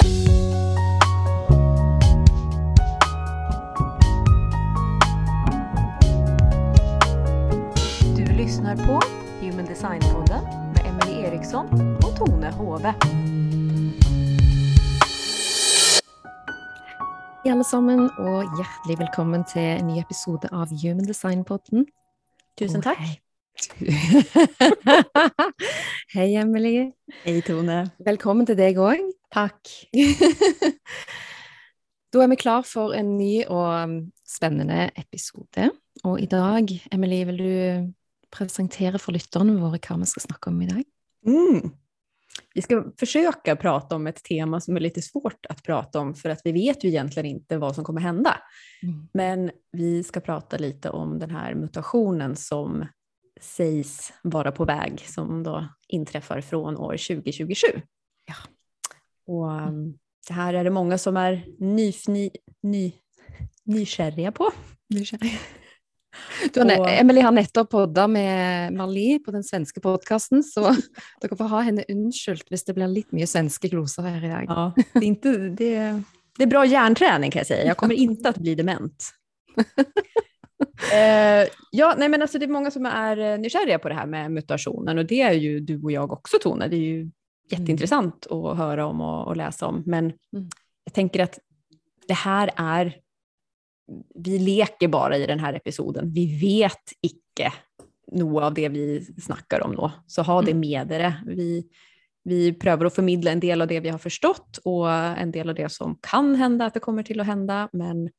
Du lyssnar på Human Design-podden med Emelie Eriksson och Tone Hove. Hei, alle sammen, og hjertelig velkommen til en ny episode av Human Design-podden. Tusen tack. Hei Emily. Hej Tone. Velkommen til deg òg. Tack. da er vi klar for en ny og um, spennende episode. Og i dag, Emily, vil du presentere for lytterne våre hva vi skal snakke om i dag? Mm. Vi ska försöka prata om ett tema som är lite svårt att prata om för att vi vet ju egentligen inte vad som kommer hända. Men vi ska prata lite om den här mutationen som sägs vara på väg som då inträffar från år 2027. Ja. Och um, det här är det många som är nyfni, ny, nykärriga på. Du har, Emily nettopp podda med Marlie på den svenske podkasten, så dere får ha henne unnskyldt hvis det blir litt mye svenske gloser her i dag. Ja, det, är inte, det, det är bra hjärnträning kan jag säga. Jag kommer inte att bli dement. eh, ja, nej men alltså det är många som är eh, nykärriga på det här med mutationen och det är ju du och jag också Tone. Det är ju jätteintressant att höra om och, och läsa om. Men Mm. jag tänker att det här är, vi leker bara i den här episoden. Vi vet icke något av det vi snackar om då. Så ha det med det. Vi, vi prövar att förmedla en del av det vi har förstått och en del av det som kan hända att det kommer till att hända. Men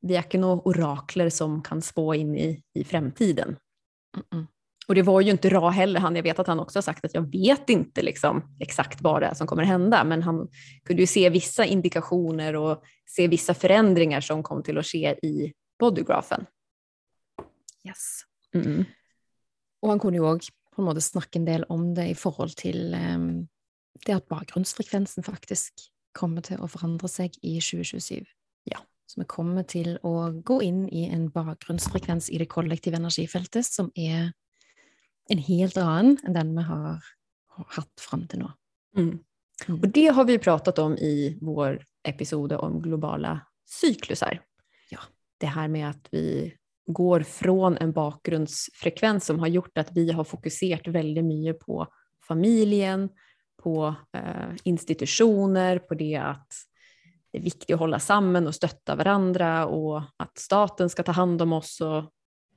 vi är inte några orakler som kan spå in i, i framtiden. Mm-mm. Och det var ju inte Ra heller, han, jag vet att han också har sagt att jag vet inte liksom exakt vad det är som kommer hända, men han kunde ju se vissa indikationer och se vissa förändringar som kom till att ske i bodygrafen. Yes. Mm. Og han kunne jo òg på en måte snakke en del om det i forhold til em, det at bakgrunnsfrekvensen faktisk kommer til å forandre seg i 2027. Ja. Så vi kommer til å gå inn i en bakgrunnsfrekvens i det kollektive energifeltet som er en helt annen enn den vi har hatt fram til nå. Mm. Mm. Och det har vi pratat om i vår episod om globala cyklusar. Ja. Det här med att vi går från en bakgrundsfrekvens som har gjort att vi har fokuserat väldigt mycket på familjen, på eh, institutioner, på det att det är viktigt att hålla samman och stötta varandra och att staten ska ta hand om oss och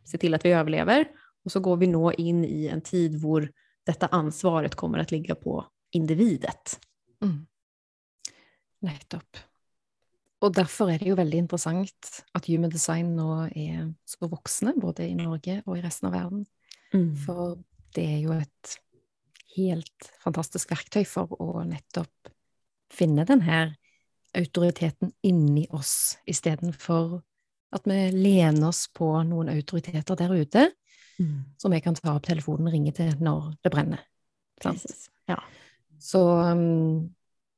se till att vi överlever. Och så går vi nå in i en tid hvor detta ansvaret kommer att ligga på individet. Mm. Nettopp. Og derfor er det jo veldig interessant at Human Design nå er så voksne, både i Norge og i resten av verden. For det er jo et helt fantastisk verktøy for å nettopp finne den her autoriteten inni oss, istedenfor at vi lener oss på noen autoriteter der ute, Mm. som vi kan ta opp telefonen og ringe til når det brenner. Ja. Så, um,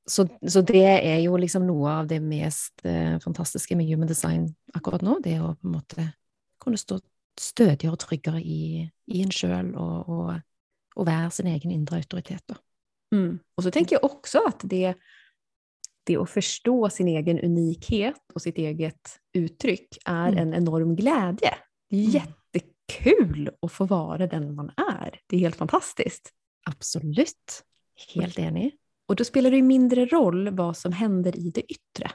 så, så det er jo liksom noe av det mest eh, fantastiske med human design akkurat nå, det å på en måte kunne stå stødigere og tryggere i, i en sjøl og, og, og være sin egen indre autoritet. Da. Mm. Och så tänker jag också att det, det att förstå sin egen unikhet och sitt eget uttryck är Mm. en enorm glädje. Det är Mm. Jättekul att få vara den man är. Det är helt fantastiskt. Absolutt. Helt enig. Och då spelar det ju mindre roll vad som händer i det yttre.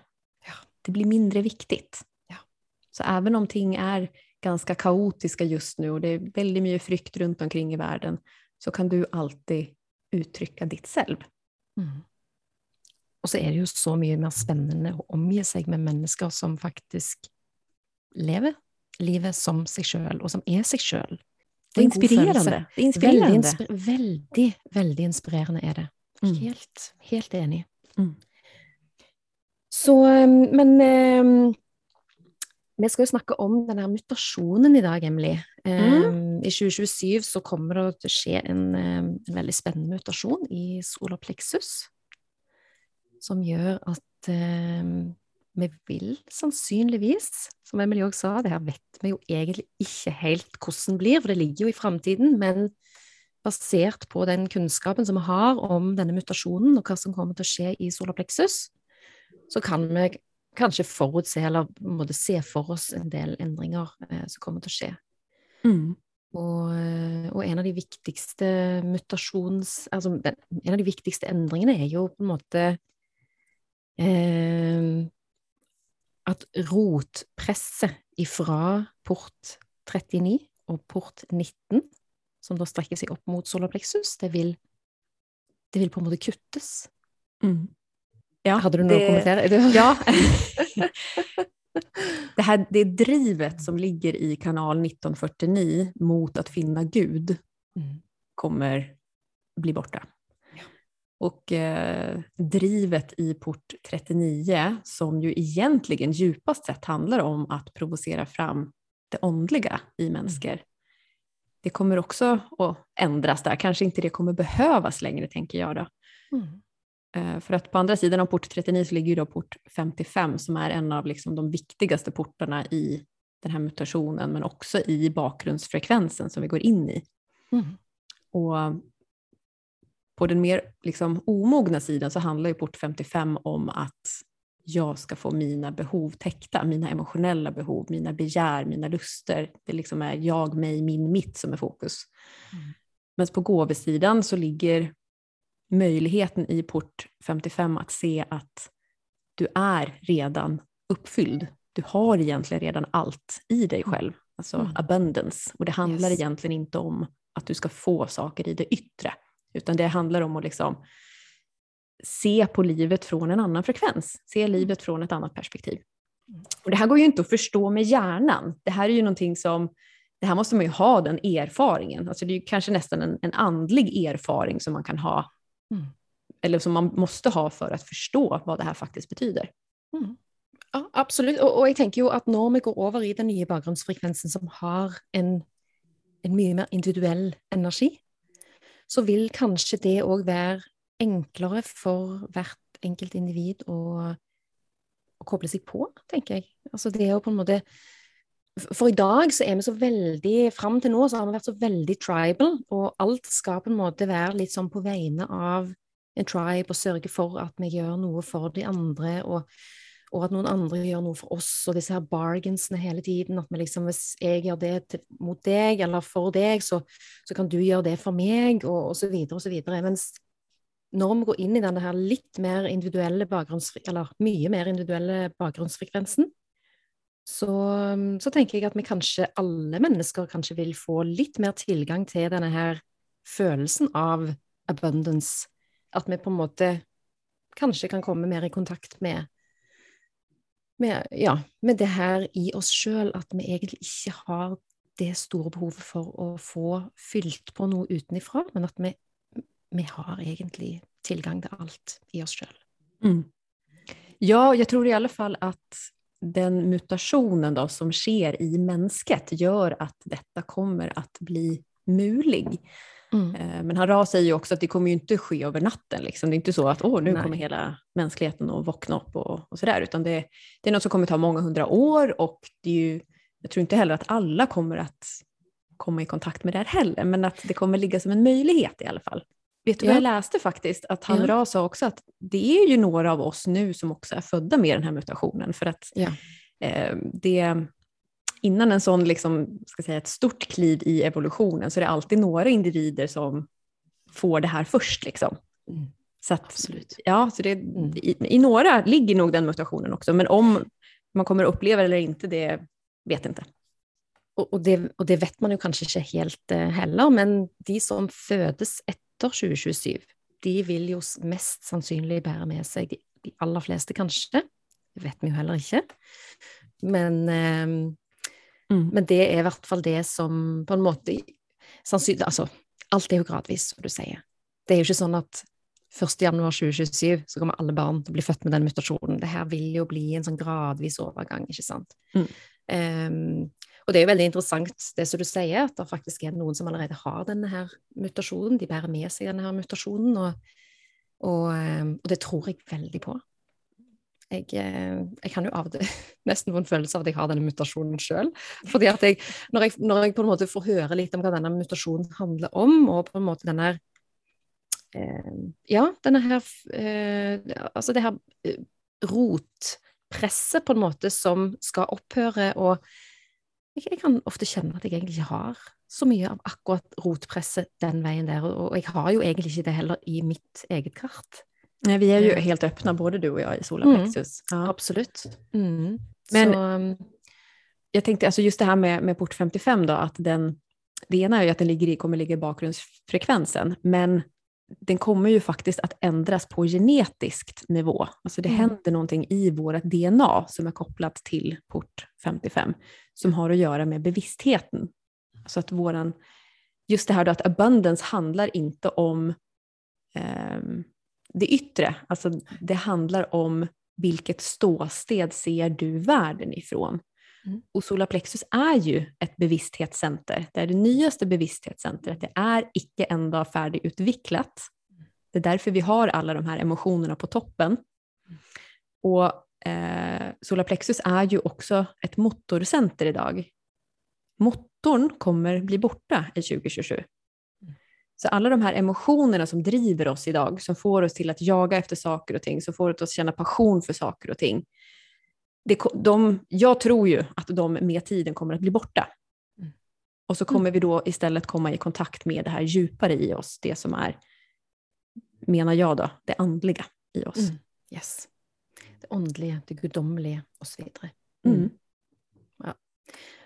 Ja. Det blir mindre viktigt. Ja. Så även om ting är ganska kaotiska just nu och det är väldigt mycket frykt runt omkring i världen så kan du alltid uttrycka ditt själv. Mm. Og så er det jo så mye mer spennende å omgi seg med mennesker som faktisk lever livet som seg sjøl, og som er seg sjøl. Det är inspirerande. Det är inspirerande. inspir veldig, veldig inspirerende er det. Mm. Helt, helt enig. Mm. Så, um, men um, vi skal jo snakke om denne mutasjonen i dag, Emily. Um, I 2027 så kommer det å skje en, um, en veldig spennende mutasjon i solar plexus, som gjør at um, vi vil sannsynligvis, som Emily også sa, det her vet vi jo egentlig ikke helt hvordan det blir, for det ligger jo i framtiden, men basert på den kunnskapen som vi har om denne mutasjonen, og hva som kommer til å skje i solar plexus, så kan vi kanskje forutse, eller måtte se for oss en del endringer eh, som kommer til å skje. Mm. Og, eh, og, en av de viktigste mutasjons... Altså, en av de viktigste endringene er jo på en måte eh, at rotpresset ifra port 39 og port 19, som da strekker seg opp mot solarplexus, det vil, det vil på en måte kuttes. Mm. Ja, Hade du noe å kommentere? Ja. det, här, det drivet som ligger i kanal 1949 mot att finna Gud mm. kommer bli borta. Och eh, drivet i port 39 som ju egentligen djupast sett handlar om att provocera fram det åndliga i människor. Mm. Det kommer också att ändras där, kanske inte det kommer behövas längre tänker jag då. Mm. Eh, för att på andra sidan av port 39 så ligger ju då port 55 som är en av liksom de viktigaste portarna i den här mutationen men också i bakgrundsfrekvensen som vi går in i. Mm. Och på den mer liksom omogna sidan så handlar ju port 55 om att jag ska få mina behov täckta, mina emotionella behov, mina begär, mina luster. Det liksom är jag, mig, min, mitt som är fokus. Mm. Men på gåvesidan så ligger möjligheten i port 55 att se att du är redan uppfylld. Du har egentligen redan allt i dig själv, alltså mm. abundance. Och det handlar yes. egentligen inte om att du ska få saker i det yttre, utan det handlar om att liksom se på livet från en annan frekvens, se mm. livet från ett annat perspektiv. Och det här går ju inte att förstå med hjärnan. Det här är ju någonting som, det här måste man ju ha den erfaringen. Alltså det är ju kanske nästan en, en andlig erfaring som man kan ha Mm. Eller som man måste ha för att förstå vad det här faktiskt betyder. Mm. Ja, absolut. Och, och, jag tänker ju att när vi går över i den nya bakgrundsfrekvensen som har en, en mycket mer individuell energi, så vil kanskje det òg være enklere for hvert enkelt individ å, å, koble seg på, tenker jeg. Altså det är på en måte For i dag så er vi så veldig Fram til nå så har vi vært så veldig tribal, og alt skal på en måte være litt sånn på vegne av en tribe og sørge for at vi gjør noe for de andre, og, og at noen andre gjør noe for oss, og disse her bargainsene hele tiden. At vi liksom, hvis jeg gjør det til, mot deg eller for deg, så, så, kan du gjøre det for meg, og, og så videre og så videre. Mens når vi går inn i denne her litt mer individuelle eller mye mer individuelle bakgrunnsfrekvensen, så, så, tenker jeg at vi kanskje, alle mennesker kanskje vil få litt mer tilgang til denne her følelsen av abundance. At vi på en måte kanskje kan komme mer i kontakt med, med, ja, med det her i oss sjøl, at vi egentlig ikke har det store behovet for å få fylt på noe utenifra, men at vi, vi har egentlig tilgang til alt i oss sjøl. Mm. Ja, jag tror i alla fall att den mutationen då som sker i mänsket gör att detta kommer att bli mulig. Mm. Eh, men Harra säger ju också att det kommer ju inte ske över natten. Liksom. Det är inte så att Åh, nu Nej. kommer hela mänskligheten att vakna upp och, och sådär, utan det, det, är något som kommer ta många hundra år och det är ju, jag tror inte heller att alla kommer att komma i kontakt med det här heller, men att det kommer ligga som en möjlighet i alla fall. Vet du ja. vad jag läste faktiskt? Att han ja. sa också att det är ju några av oss nu som också är födda med den här mutationen. För att ja. eh, det, innan en sån, liksom, ska säga, ett stort kliv i evolutionen så är det alltid några individer som får det här först. Liksom. Mm. Så att, Absolut. Ja, så det, mm. i, i, några ligger nog den mutationen också, men om man kommer att uppleva det eller inte, det vet jag inte. Och, och, det, och det vet man ju kanske inte helt eh, heller, men de som föds ett etter 2027, de vil jo mest sannsynlig bære med seg de, de aller fleste, kanskje. Det vet vi jo heller ikke. Men, eh, mm. men det er i hvert fall det som på en måte sannsynlig, Altså, alt er jo gradvis, som du sier. Det er jo ikke sånn at 1.1.2027 så kommer alle barn til å bli født med den mutasjonen. Det her vil jo bli en sånn gradvis overgang, ikke sant. Mm. Um, og det er jo veldig interessant det som du sier, at det faktisk er noen som allerede har denne her mutasjonen. De bærer med seg denne her mutasjonen, og, og, ehm, og det tror jeg veldig på. Jeg, eh, jeg, kan jo av det nesten få en følelse av at jeg har denne mutasjonen sjøl. Fordi at jeg når, jeg, når jeg på en måte får høre litt om hva denne mutasjonen handler om, og på en måte denne eh, Ja, denne her eh, Altså det her eh, rotpresset på en måte som skal opphøre. Og jeg, jeg kan ofte kjenne at jeg egentlig ikke har så mye av akkurat rotpresset den veien der. Og, og jeg har jo egentlig ikke det heller i mitt eget kart. Nej, vi är ju Eh. helt öppna, både du och jag, i solarplexus. Ja. Absolutt. Mm. Men- så, um, Jag tänkte alltså just det här med, med port 55 då, att den, det ena är ju att den ligger i, kommer ligga i bakgrundsfrekvensen, men den kommer ju faktiskt att ändras på genetisk nivå. Alltså det Mm. händer någonting i vårt DNA som är kopplat till port 55, som har att göra med bevisstheten. Så att våran, just det här då att abundance handlar inte om ehm, det yttre, alltså det handlar om vilket ståsted ser du världen ifrån. Mm. Och solarplexus är ju ett bevissthetscenter. Det är det nyaste bevissthetscentret. Det är icke en dag färdigutvecklat. Det är därför vi har alla de här emotionerna på toppen. Och eh, solarplexus är ju också ett motorcenter idag. Motorn kommer bli borta i 2027. Så alla de här emotionerna som driver oss idag, som får oss till att jaga efter saker och ting, som får oss att känna passion för saker och ting, det, de, jag tror ju att de med tiden kommer att bli borta. Mm. Och så kommer vi då istället komma i kontakt med det här djupare i oss, det som är, menar jag då, det andliga i oss. Mm. Yes. Det åndelige, det guddommelige osv. Mm.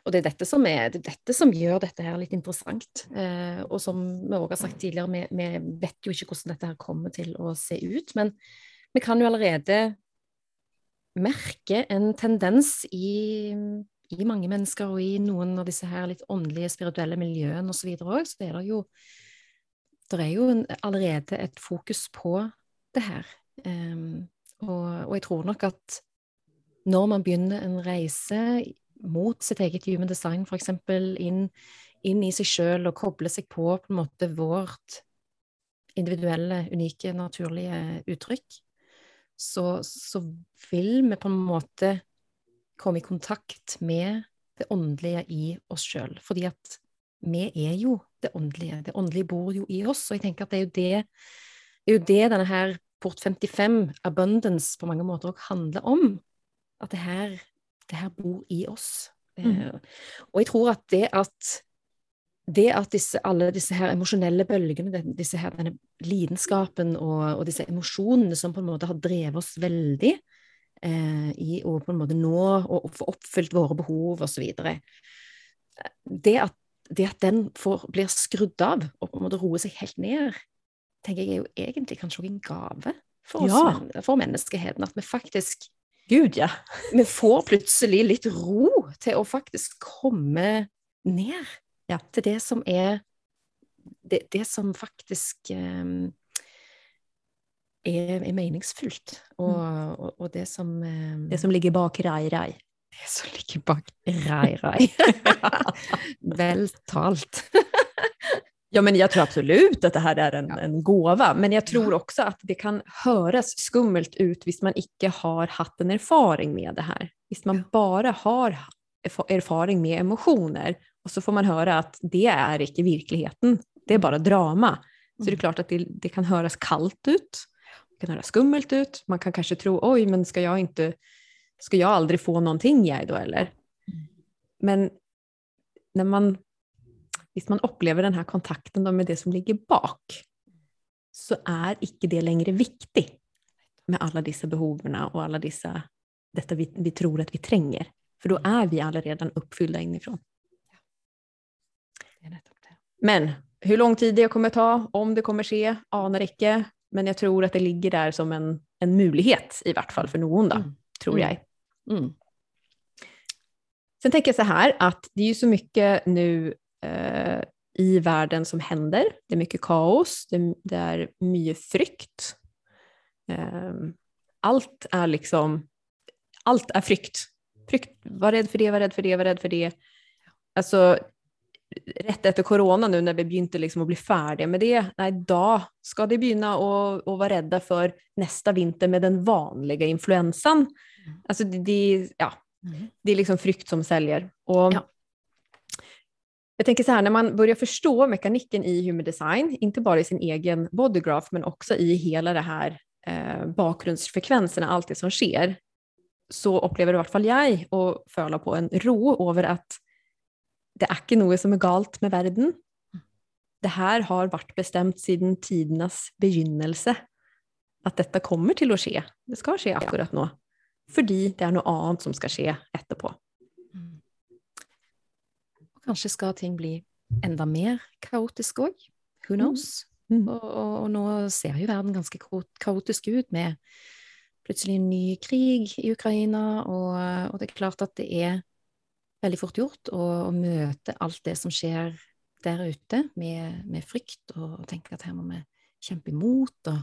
Og det er dette som, er, det er dette som gjør dette her litt interessant. Eh, og som vi også har sagt tidligere, vi, vi vet jo ikke hvordan dette her kommer til å se ut, men vi kan jo allerede merke en tendens i, i mange mennesker og i noen av disse her litt åndelige, spirituelle miljøene osv. òg, så det er jo det er jo en, allerede et fokus på det her. Em, og, og jeg tror nok at når man begynner en reise mot sitt eget human design, f.eks. Inn, inn i seg sjøl og koble seg på på en måte vårt individuelle, unike, naturlige uttrykk, så, så vil vi på en måte komme i kontakt med det åndelige i oss sjøl. Fordi at vi er jo det åndelige. Det åndelige bor jo i oss. Og jeg tenker at det er jo det, det, er jo det denne her port 55, abundance, på mange måter også handler om. At det her, det her bor i oss. Eh, og jeg tror at det at det at disse, alle disse her emosjonelle bølgene, disse her, denne lidenskapen og, og disse emosjonene som på en måte har drevet oss veldig eh, i å på en måte nå og, få oppfylt våre behov osv. Det, at- det at den får, blir skrudd av og på en måte roer seg helt ned, tenker jeg er jo egentlig kanskje også en gave for oss, Ja. for menneskeheten. At vi faktisk Gud ja. vi får plutselig litt ro til å faktisk komme ned Ja. til det som er det, det som faktisk eh, er, er meningsfullt, og, og, og det som eh, Det som ligger bak Rai Rai. det som ligger bak Rai Rai. Vel talt. Ja, men jag tror absolut att det här är en, Ja. en gåva, men jag tror också att det kan höras skummelt ut hvis man inte har haft en erfaring med det här. Hvis man bara har erfa- erfaring med emotioner och så får man höra att det är inte verkligheten, det är bara drama. Så det är Mm. klart att det, det kan höras kallt ut, det kan höras skummelt ut, man kan kanske tro oj, men ska jag inte, ska jag aldrig få någonting jag då eller? Men när man, hvis man upplever den här kontakten med det som ligger bak, så är icke det längre viktigt med alla dessa behoven och alla dessa, detta vi, vi tror att vi tränger. För då är vi alla redan uppfyllda inifrån. Men hur lång tid det kommer ta, om det kommer ske, anar icke. Men jag tror att det ligger där som en, en möjlighet i vart fall för någon då, Mm. tror Mm. jag. Mm. Sen tänker jag så här att det är ju så mycket nu eh, i världen som händer. Det är mycket kaos, det, det är mycket frykt. Eh, allt är liksom, allt är frykt. frykt. Var rädd för det, var rädd för det, var rädd för det. Alltså, rätt efter corona nu när vi begynte liksom att bli färdiga med det, nej, då ska det begynna att, att vara rädda för nästa vinter med den vanliga influensan. Alltså det, det, ja, Mm. det är liksom frykt som säljer. Och Ja. Jag tänker så här, när man börjar förstå mekaniken i human design, inte bara i sin egen bodygraph, men också i hela det här eh, bakgrundsfrekvenserna, allt det som sker, så upplever i hvert fall jeg å føle på en ro over at det er ikke noe som er galt med verden. Det her har vært bestemt siden tidenes begynnelse. At dette kommer til å skje. Det skal skje akkurat nå. Fordi det er noe annet som skal skje etterpå. Kanskje skal ting bli enda mer kaotisk òg. Who knows? Mm. Og, og, og nå ser jo verden ganske kao- kaotisk ut med plutselig en ny krig i Ukraina, og, og det er klart at det er veldig fort gjort å, å møte alt det som skjer der ute, med, med frykt, og tenke at her må vi kjempe imot. Og,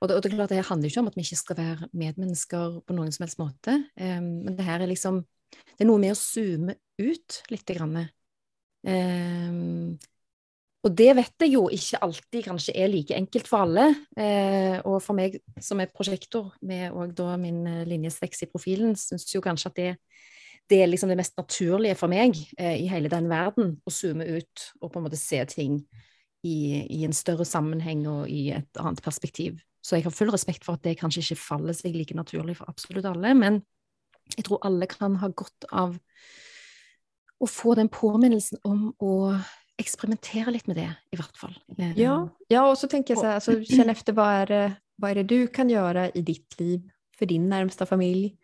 og, det, og det er klart, det her handler ikke om at vi ikke skal være medmennesker på noen som helst måte, em, men det her er liksom det er noe med å zoome ut lite grann. Em, og det vet jeg jo ikke alltid kanskje er like enkelt for alle. Eh, og for meg som er prosjektor med òg da min eh, linje 6 i profilen, syns jo kanskje at det, det er liksom det mest naturlige for meg eh, i hele den verden, å zoome ut og på en måte se ting i, i en større sammenheng og i et annet perspektiv. Så jeg har full respekt for at det kanskje ikke faller seg like naturlig for absolutt alle, men jeg tror alle kan ha godt av å få den påminnelsen om å eksperimentere litt med det, i hvert fall. Eh, Ja, ja och så tänker jag så här, alltså, känn efter vad är, det, vad är det du kan göra i ditt liv för din närmsta familj?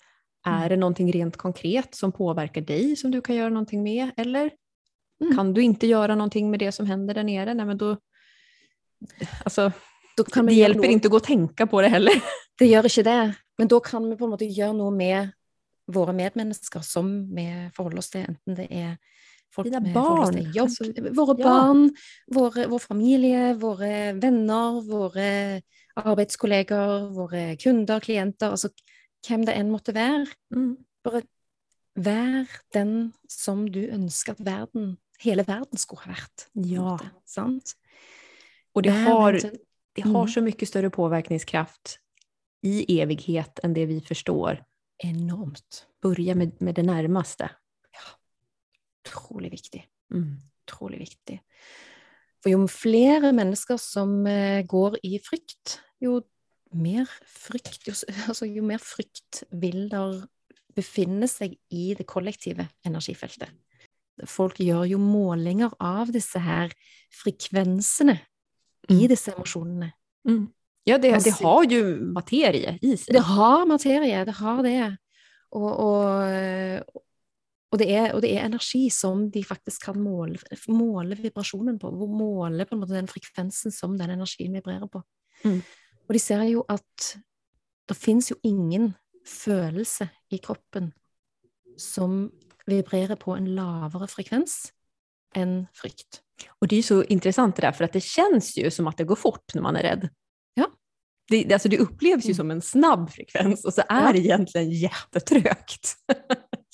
Mm. Är det någonting rent konkret som påverkar dig som du kan göra någonting med? Eller Mm. kan du inte göra någonting med det som händer där nere? Nej, men då, alltså, Da kan det hjälper inte att gå och tänka på det heller. Det gjør ikke det, men da kan vi på en måte gjøre noe med våre medmennesker som vi forholder oss til, enten det er folk vi forholder oss til jobb, altså, våre ja. barn, våre, vår familie, våre venner, våre arbeidskolleger, våre kunder, klienter, altså hvem det enn måtte være. Mm. Bare vær den som du ønsker at verden, hele verden skulle ha vært. en Ja. måte, sant? Och det har, det har Mm. så mycket större påverkningskraft i evighet än det vi förstår. Enormt. Börja med, med det närmaste. Utrolig viktig. Mm. utrolig viktig. For jo flere mennesker som eh, går i frykt, jo mer frykt, jo, altså, jo mer frykt vil der befinne seg i det kollektive energifeltet. Folk gjør jo målinger av disse her frekvensene i disse emosjonene. Mm. Ja, det, det har ju materie i sig. Det har materie, det har det. Og, og, og, det, er, og det er energi som de faktisk kan måle, måle vibrasjonen på. Måle på en måte den frekvensen som den energien vibrerer på. Mm. Og de ser jo at det finnes jo ingen følelse i kroppen som vibrerer på en lavere frekvens enn frykt. Och det är så intressant det där, för att det känns ju som att det går fort när man är rädd. Ja. Det, alltså det upplevs ju Mm. som en snabb frekvens och så är Ja. det egentligen jättetrögt.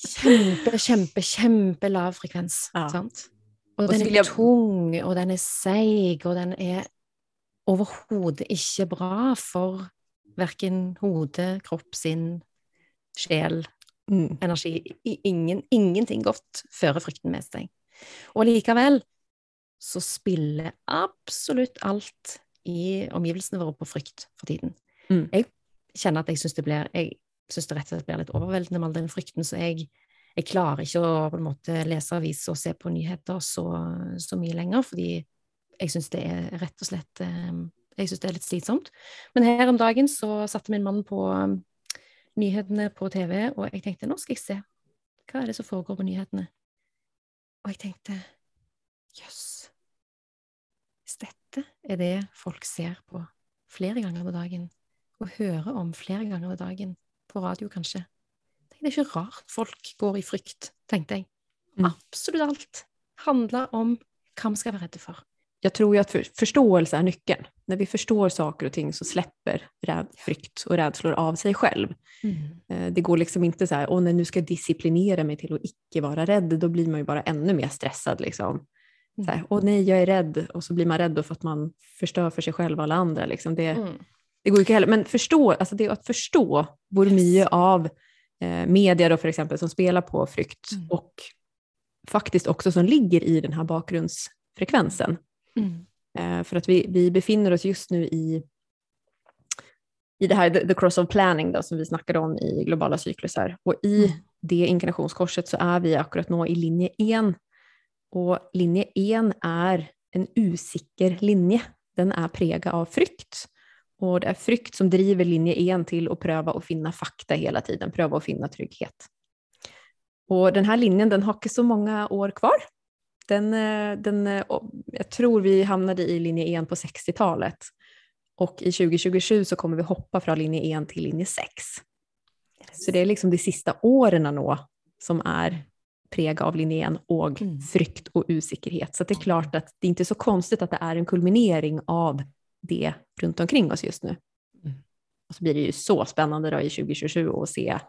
Kjempe, kjempe, kjempelav frekvens. Ja. Sant? Og så den er jeg- tung, og den er seig, og den er overhodet ikke bra for verken hode, kropp, sinn, sjel, Mm. energi. Ingen, ingenting godt fører frykten med seg. Og likevel så spiller absolutt alt i omgivelsene våre på frykt for tiden. Mm. Jeg kjenner at jeg syns det blir Jeg syns det rett og slett blir litt overveldende med all den frykten, så jeg, jeg klarer ikke å på en måte lese aviser og se på nyheter så, så mye lenger, fordi jeg syns det er rett og slett eh, Jeg syns det er litt slitsomt. Men her om dagen så satte min mann på um, nyhetene på TV, og jeg tenkte nå skal jeg se. Hva er det som foregår på nyhetene? Og jeg tenkte jøss. Hvis dette er det folk ser på flere ganger på dagen, og hører om flere ganger på dagen, på radio kanskje Det er ikke rart folk går i frykt, tenkte jeg. Mm. Absolutt alt handler om hva vi skal være redde for. Jag tror ju att för, förståelse är nyckeln. När vi förstår saker och ting så släpper frykt och rädslor av sig själv. Eh, Det går liksom inte så här, åh nej, nu ska jag disciplinera mig till att icke vara rädd. Då blir man ju bara ännu mer stressad. Liksom. Så här, åh nej, jag är rädd. Och så blir man rädd för att man förstör för sig själv och alla andra. Liksom. Det, Mm. det går ju inte heller. Men förstå, alltså det att förstå hvor Yes. av eh, media då för exempel som spelar på frykt Mm. och faktiskt också som ligger i den här bakgrundsfrekvensen. Mm. Eh, för att vi, vi befinner oss just nu i i det här the, the cross of planning då, som vi snackade om i globala cyklusar. Och i Mm. det inkarnationskorset så är vi akkurat nå i linje 1. Och linje 1 är en usikker linje. Den är präglad av frykt. Och det är frykt som driver linje 1 till att pröva att finna fakta hela tiden, pröva att finna trygghet. Och den här linjen den har inte så många år kvar. Den, eh, den, eh, jag tror vi hamnade i linje 1 på 60-talet. Och i 2027 så kommer vi hoppa från linje 1 till linje 6. Så det är liksom de sista åren nå som är prägade av linje 1 och Mm. frykt och osäkerhet. Så det är klart att det är inte så konstigt att det är en kulminering av det runt omkring oss just nu. Mm. Och så blir det ju så spännande då i 2027 att se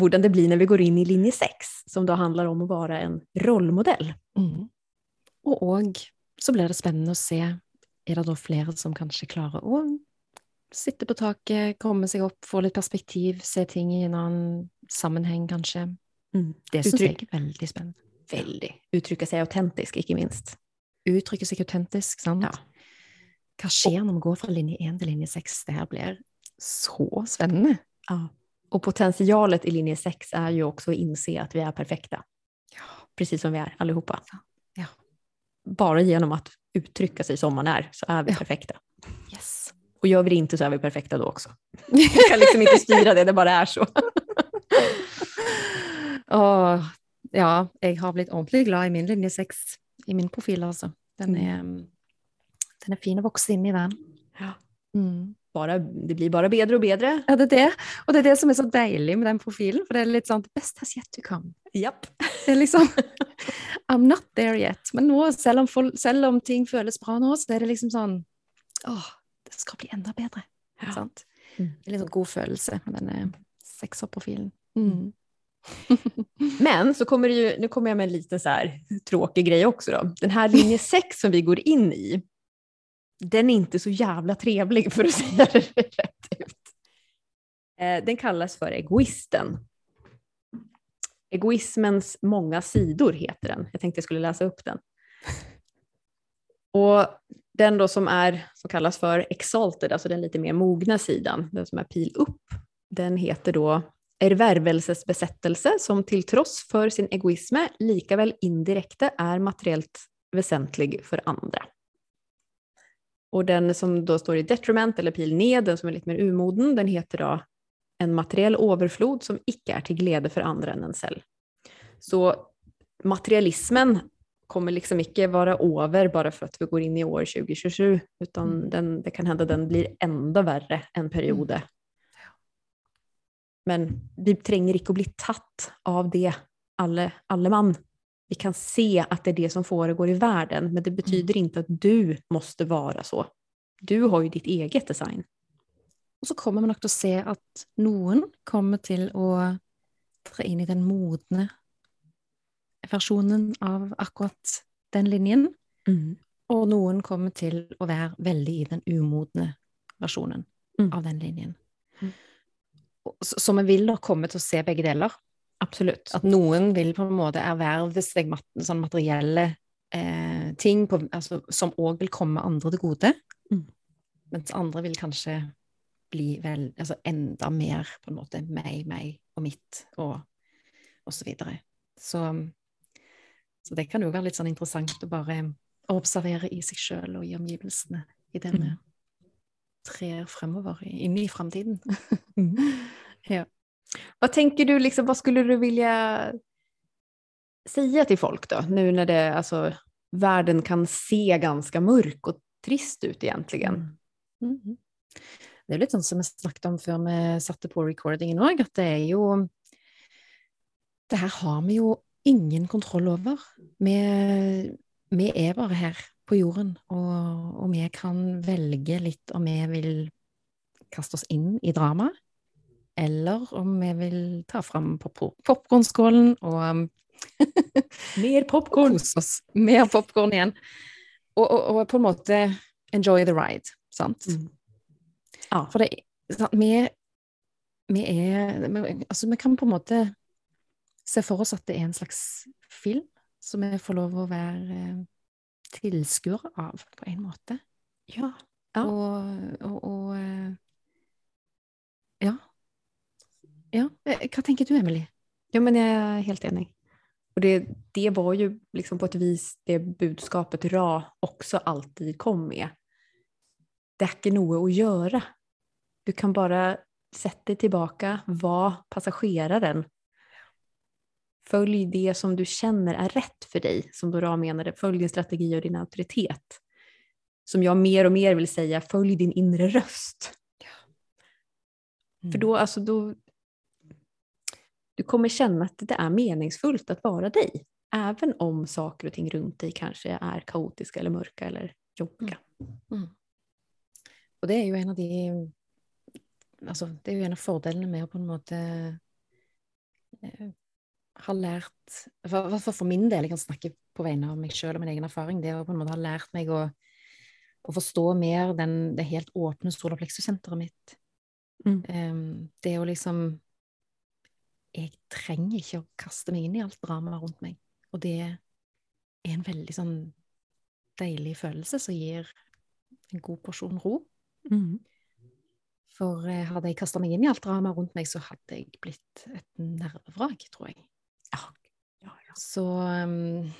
hur det blir när vi går in i linje 6, som då handlar om att vara en rollmodell. Mm. Og òg så blir det spennende å se er det da flere som kanskje klarer å sitte på taket, komme seg opp, få litt perspektiv, se ting i en annen sammenheng, kanskje. Det jeg Uttrykk- er veldig spennende. Veldig. Uttrycka sig autentisk, ikke minst. Uttrykke seg autentisk, sant? Ja. Hva skjer når vi går fra linje 1 til linje 6? Det her blir så spennende. Ja. Och potentialet i linje 6 är ju också att inse att vi är perfekta. Precis som vi är allihopa. Ja. Bara genom att uttrycka sig som man är så är vi Ja. perfekta. Yes. Och gör vi det inte så är vi perfekta då också. Vi kan liksom inte styra det, det bara är så. Åh, ja, jeg har blitt ordentlig glad i min linje 6, i min profil, altså. Den er, den er fin å vokse inn i, den. Ja. Mm. Bara, det blir bara bedre och bedre. Ja, det er det. Og det er det som er så deilig med den profilen, for det er litt sånn best has yet to come. Japp. Det er liksom I'm not there yet. Men nå, selv om, selv om ting føles bra nå, så er det liksom sånn Åh, det skal bli enda bedre. Ja. Sant? Mm. Det er litt sånn god følelse med denne sekserprofilen. Mm. Men så kommer det ju, nu kommer jag med en liten så här tråkig grej också då. Den här linje 6 som vi går in i, den är inte så jävla trevlig för att säga det rätt ut. Eh, Den kallas för egoisten. Egoismens många sidor heter den. Jag tänkte jag skulle läsa upp den. Och den då som, är, som kallas för exalted, alltså den lite mer mogna sidan, den som är pil upp, den heter då ervärvelsesbesättelse som till trots för sin egoism likaväl indirekte är materiellt väsentlig för andra. Och den som då står i detriment eller pil ned, den som är lite mer umoden, den heter då en materiell överflod som icke är till glädje för andra än en själv. Så materialismen kommer liksom icke vara över bara för att vi går in i år 2027, utan Mm. den, det kan hända den blir ända värre en period. Men vi tränger inte att bli tatt av det, alle, alle man. Vi kan se att det är det som foregår i världen, men det betyder inte att du måste vara så. Du har ju ditt eget design. Og så kommer vi nok til å se at noen kommer til å tre inn i den modne versjonen av akkurat den linjen, og noen kommer til å være veldig i den umodne versjonen Mm. av den linjen. Så, vi vil nok komme til å se begge deler. Absolut. At noen vil på en måte erverve seg mat, sånn materielle eh, ting på, altså, som òg vil komme andre til gode, Mm. mens andre vil kanskje bli vel, altså enda mer på en måte meg, meg og mitt og, og så videre. Så, så det kan jo være litt sånn interessant å bare observere i seg sjøl og i omgivelsene i vi Mm. Trer fremover, i- inn i framtiden. ja. Vad tänker du, liksom, vad skulle du vilja säga till folk då? Nu när det, alltså, världen kan se ganska mörk och trist ut egentligen. Mm. Mhm. Det jo litt sånn som vi snakket om før vi satte på recordingen òg, at det er jo Det her har vi jo ingen kontroll over. Vi, vi er bare her på jorden, og, og vi kan velge litt om vi vil kaste oss inn i drama, eller om vi vil ta fram pop popkornskålen og um, Mer oss. Mer popkorn igjen. Og, og, og på en måte enjoy the ride, sant? Mm. Ja. For det, sant, vi, vi er vi, Altså, vi kan på en måte se for oss at det er en slags film som vi får lov å være tilskuere av, på en måte. Ja. ja. Og, og, og, ja. ja. Eh, Hva tenker du, Emily? Ja, men jeg er helt enig. Och det, det var ju liksom på ett vis det budskapet Ra också alltid kom med. Det är inte något att göra. Du kan bara sätta dig tillbaka, vara passageraren Följ det som du känner är rätt för dig, som då Ra menade. Följ din strategi och din auktoritet. Som jag mer och mer vill säga, följ din inre röst. Mm. För då, alltså då, du kommer känna att det är meningsfullt att vara dig. Även om saker och ting runt dig kanske är kaotiska eller mörka eller jobbiga. Og det er jo en av de Altså, det er jo en av fordelene med å på en måte eh, ha lært I hvert fall for min del, jeg kan snakke på vegne av meg sjøl og min egen erfaring, det å på en måte ha lært meg å, å forstå mer den, det helt åpne solarplexus-senteret mitt. Mm. Em, det å liksom Jeg trenger ikke å kaste meg inn i alt dramaet rundt meg. Og det er en veldig sånn deilig følelse som gir en god porsjon ro. Mm. For eh, hadde jeg kasta meg inn i alt dramaet rundt meg, så hadde jeg blitt et nervevrak, tror jeg. Ja. Så, um,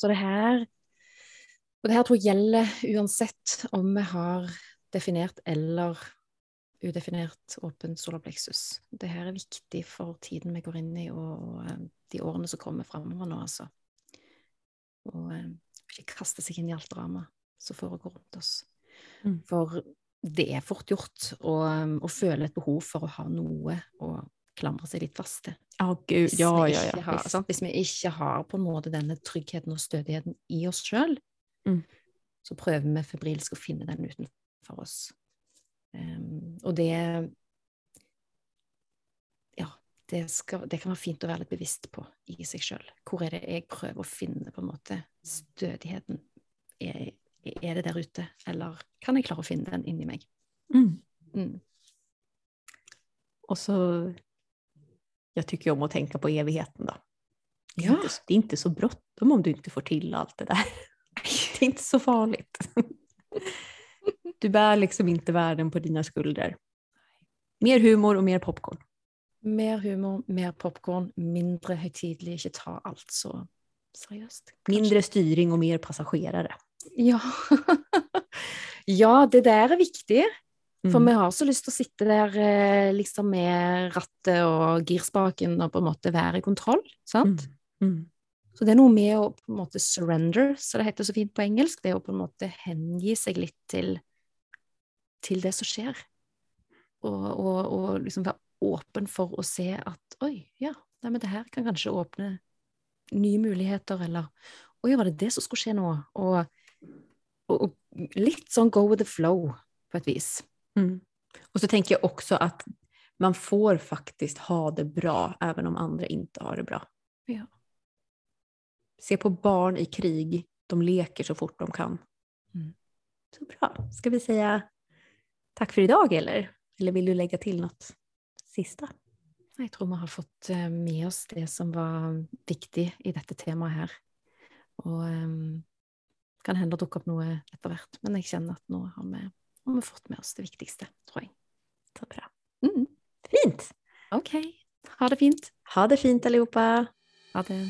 så det her Og det her tror jeg gjelder uansett om vi har definert eller udefinert åpen solarplexus. Det her er viktig for tiden vi går inn i, og, og eh, de årene som kommer framover nå, altså. Og eh, ikke kaste seg inn i alt drama som foregår rundt oss. Mm. For det er fort gjort å, å føle et behov for å ha noe å klamre seg litt fast til. Ja, gud. Ja, ja, ja. har? Hvis vi ikke har på en måte denne tryggheten og stødigheten i oss sjøl, Mm. så prøver vi febrilsk å finne den utenfor oss. Em, og det Ja, det, skal, det kan være fint å være litt bevisst på i seg sjøl. Hvor er det jeg prøver å finne på en måte stødigheten? Er, er det der ute, eller kan jeg klare å finne den inni meg? Mm. Mm. Och så, jag tycker om att tänka på evigheten då. Det är, Ja. inte, det är inte så bråttom om du inte får till allt det där. Det är inte så farligt. Du bär liksom inte världen på dina skuldror. Mer humor och mer popcorn. Mer humor, mer popkorn, mindre høytidelig, ikke ta alt så seriøst. kanskje. Mindre styrning och mer passagerare. Ja. ja, det der er viktig. For Mm. vi har så lyst til å sitte der eh, liksom med rattet og girspaken og på en måte være i kontroll. sant? Mm. Mm. Så det er noe med å på en måte surrender, så det heter så fint på engelsk. Det er å på en måte hengi seg litt til, til det som skjer. Og, og, og liksom være åpen for å se at oi, ja, nei, det her kan kanskje åpne nye muligheter, eller oi, var det det som skulle skje nå? Og, og, og litt sånn go with the flow, på et vis. Mm. Och så tänker jag också att man får faktiskt ha det bra även om andra inte har det bra. Ja. Se på barn i krig, de leker så fort de kan. Mm. Så bra. Ska vi säga tack för idag eller? Eller vill du lägga till något sista? Jeg tror vi har fått eh, med oss det som var viktig i dette temaet her. Og um, kan det dukker opp noe etter hvert, men jeg kjenner at nå har vi, har vi fått med oss det viktigste, tror jeg. Så bra. Mm. Fint! OK. Ha det fint. Ha det fint allihopa! Ha det.